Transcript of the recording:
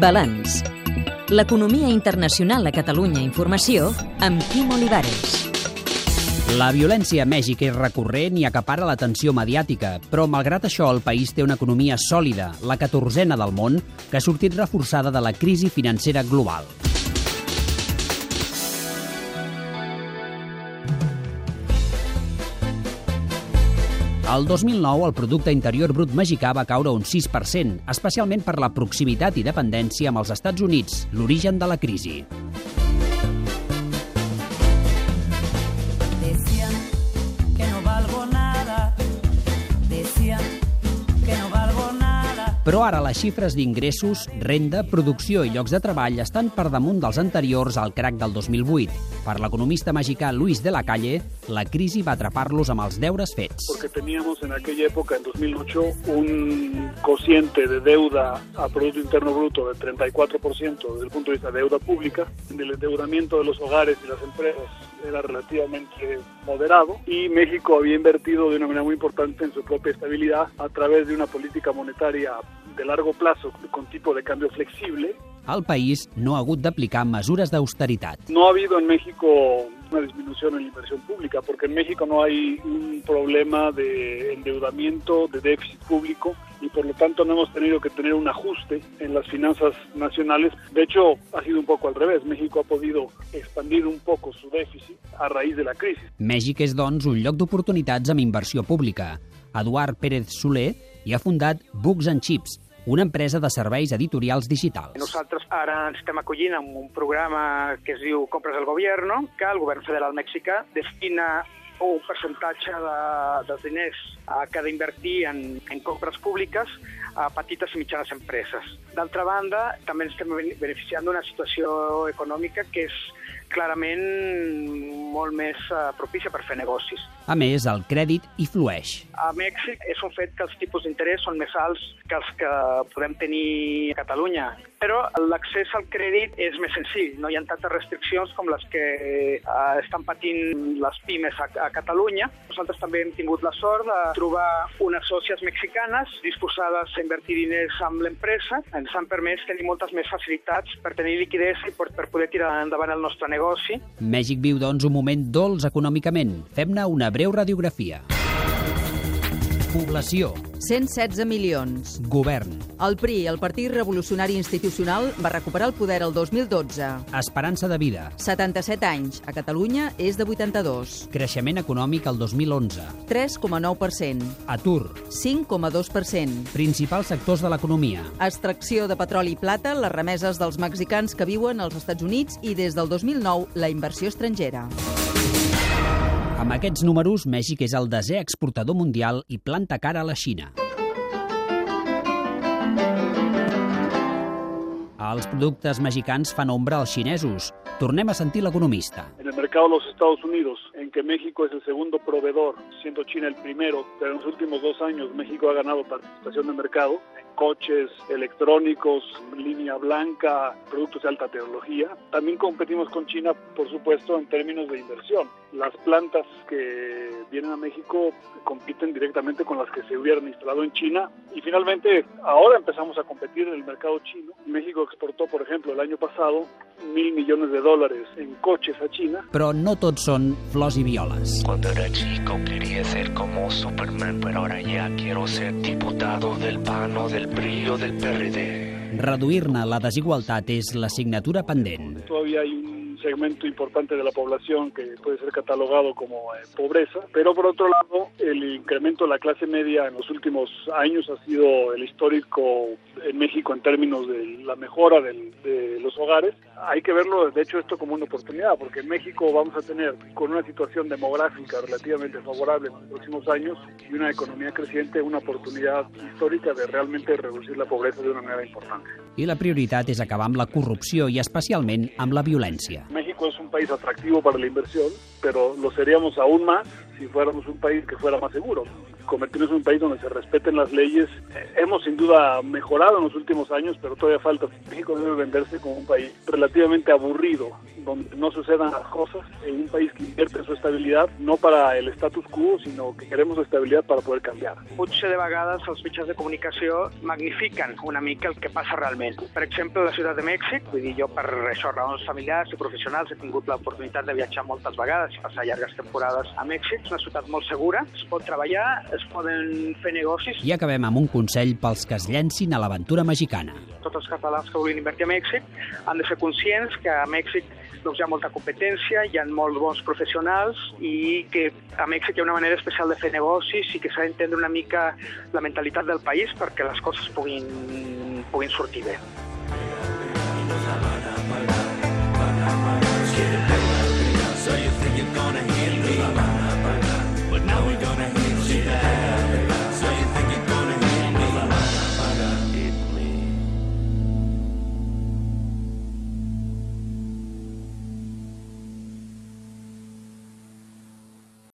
Balanç. L'economia internacional a Catalunya Informació amb Quim Olivares. La violència a Mèxic és recurrent i acapara l'atenció mediàtica, però malgrat això el país té una economia sòlida, la catorzena del món, que ha sortit reforçada de la crisi financera global. El 2009 el producte interior brut mexicà va caure un 6%, especialment per la proximitat i dependència amb els Estats Units, l'origen de la crisi. Però ara les xifres d'ingressos, renda, producció i llocs de treball estan per damunt dels anteriors al crac del 2008. Per l'economista mexicà Luis de la Calle, la crisi va atrapar-los amb els deures fets. porque teníamos en aquella época, en 2008, un cociente de deuda a Producto Interno Bruto del 34% desde el punto de vista de deuda pública. El endeudamiento de los hogares y las empresas era relativamente moderado y México había invertido de una manera muy importante en su propia estabilidad a través de una política monetaria de largo plazo con tipo de cambio flexible El país no ha hagut d'aplicar mesures d'austeritat. No ha habido en México una disminución en la inversión pública, porque en México no hay un problema de endeudamiento, de déficit público, y por lo tanto no hemos tenido que tener un ajuste en las finanzas nacionales. De hecho, ha sido un poco al revés. México ha podido expandir un poco su déficit a raíz de la crisis. Mèxic és, doncs, un lloc d'oportunitats amb inversió pública. Eduard Pérez Soler hi ha fundat Books and Chips, una empresa de serveis editorials digitals. Nosaltres ara ens estem acollint amb un programa que es diu Compres del Gobierno, que el govern federal mexicà destina un percentatge de, dels diners eh, que ha d'invertir en, en compres públiques a petites i mitjanes empreses. D'altra banda, també ens estem bene- beneficiant d'una situació econòmica que és clarament molt més eh, propícia per fer negocis. A més, el crèdit hi flueix. A Mèxic és un fet que els tipus d'interès són més alts que els que podem tenir a Catalunya, però l'accés al crèdit és més senzill. No hi ha tantes restriccions com les que eh, estan patint les pimes a, a Catalunya. Nosaltres també hem tingut la sort de trobar unes sòcies mexicanes disposades a invertir diners amb l'empresa. Ens han permès tenir moltes més facilitats per tenir liquidesa i per, per poder tirar endavant el nostre negoci. Mèxic viu, doncs, un moment dolç econòmicament. Fem-ne una breu radiografia. Població. 116 milions. Govern. El PRI, el Partit Revolucionari Institucional, va recuperar el poder el 2012. Esperança de vida. 77 anys. A Catalunya és de 82. Creixement econòmic el 2011. 3,9%. Atur. 5,2%. Principals sectors de l'economia. Extracció de petroli i plata, les remeses dels mexicans que viuen als Estats Units i des del 2009 la inversió estrangera. Amb aquests números, Mèxic és el desè exportador mundial i planta cara a la Xina. Els productes mexicans fan ombra als xinesos. Tornem a sentir l'economista. En el mercado de los Estados Unidos, en que México es el segundo proveedor, siendo China el primero, pero en los últimos dos años México ha ganado participación de mercado en coches, electrónicos, línea blanca, productos de alta tecnología. También competimos con China, por supuesto, en términos de inversión. Las plantas que vienen a México compiten directamente con las que se hubieran instalado en China y finalmente ahora empezamos a competir en el mercado chino. México exportó, por ejemplo, el año pasado mil millones de dólares en coches a China Però no tots són flors i violes. Cuando era chico quería ser como Superman, pero ahora ya quiero ser diputado del PAN o del PRI o del PRD. Reduir-ne la desigualtat és l'assignatura pendent. todavía hay un segmento importante de la población que puede ser catalogado como eh, pobreza, pero por otro lado el incremento de la clase media en los últimos años ha sido el histórico en México en términos de la mejora del- de los hogares. Hay que verlo, de hecho, esto como una oportunidad, porque en México vamos a tener con una situación demográfica relativamente favorable en los próximos años y una economía creciente, una oportunidad histórica de realmente reducir la pobreza de una manera importante. I la prioritat és acabar amb la corrupció i especialment amb la violència. México es un país atractivo para la inversión, pero lo seríamos aún más si fuéramos un país que fuera más seguro. Convertirnos en un país donde se respeten las leyes. Hemos sin duda mejorado en los últimos años, pero todavía falta. México debe venderse como un país relativamente aburrido, donde no sucedan las cosas, en un país que invierte en su estabilidad, no para el status quo, sinó que queremos estabilidad para poder canviar. Potser de vegades els de comunicació magnifiquen una mica el que passa realment. Per exemple, la ciutat de Mèxic, vull dir, jo per això, raons familiars i professionals he tingut l'oportunitat de viatjar moltes vegades i passar llargues temporades a Mèxic. És una ciutat molt segura, es pot treballar, es poden fer negocis. I acabem amb un consell pels que es llencin a l'aventura mexicana. Tots els catalans que vulguin invertir a Mèxic han de ser conscients que a Mèxic doncs, hi ha molta competència, hi ha molts bons professionals i que a Mèxic hi ha una manera especial de fer negocis i que s'ha d'entendre una mica la mentalitat del país perquè les coses puguin, puguin sortir bé.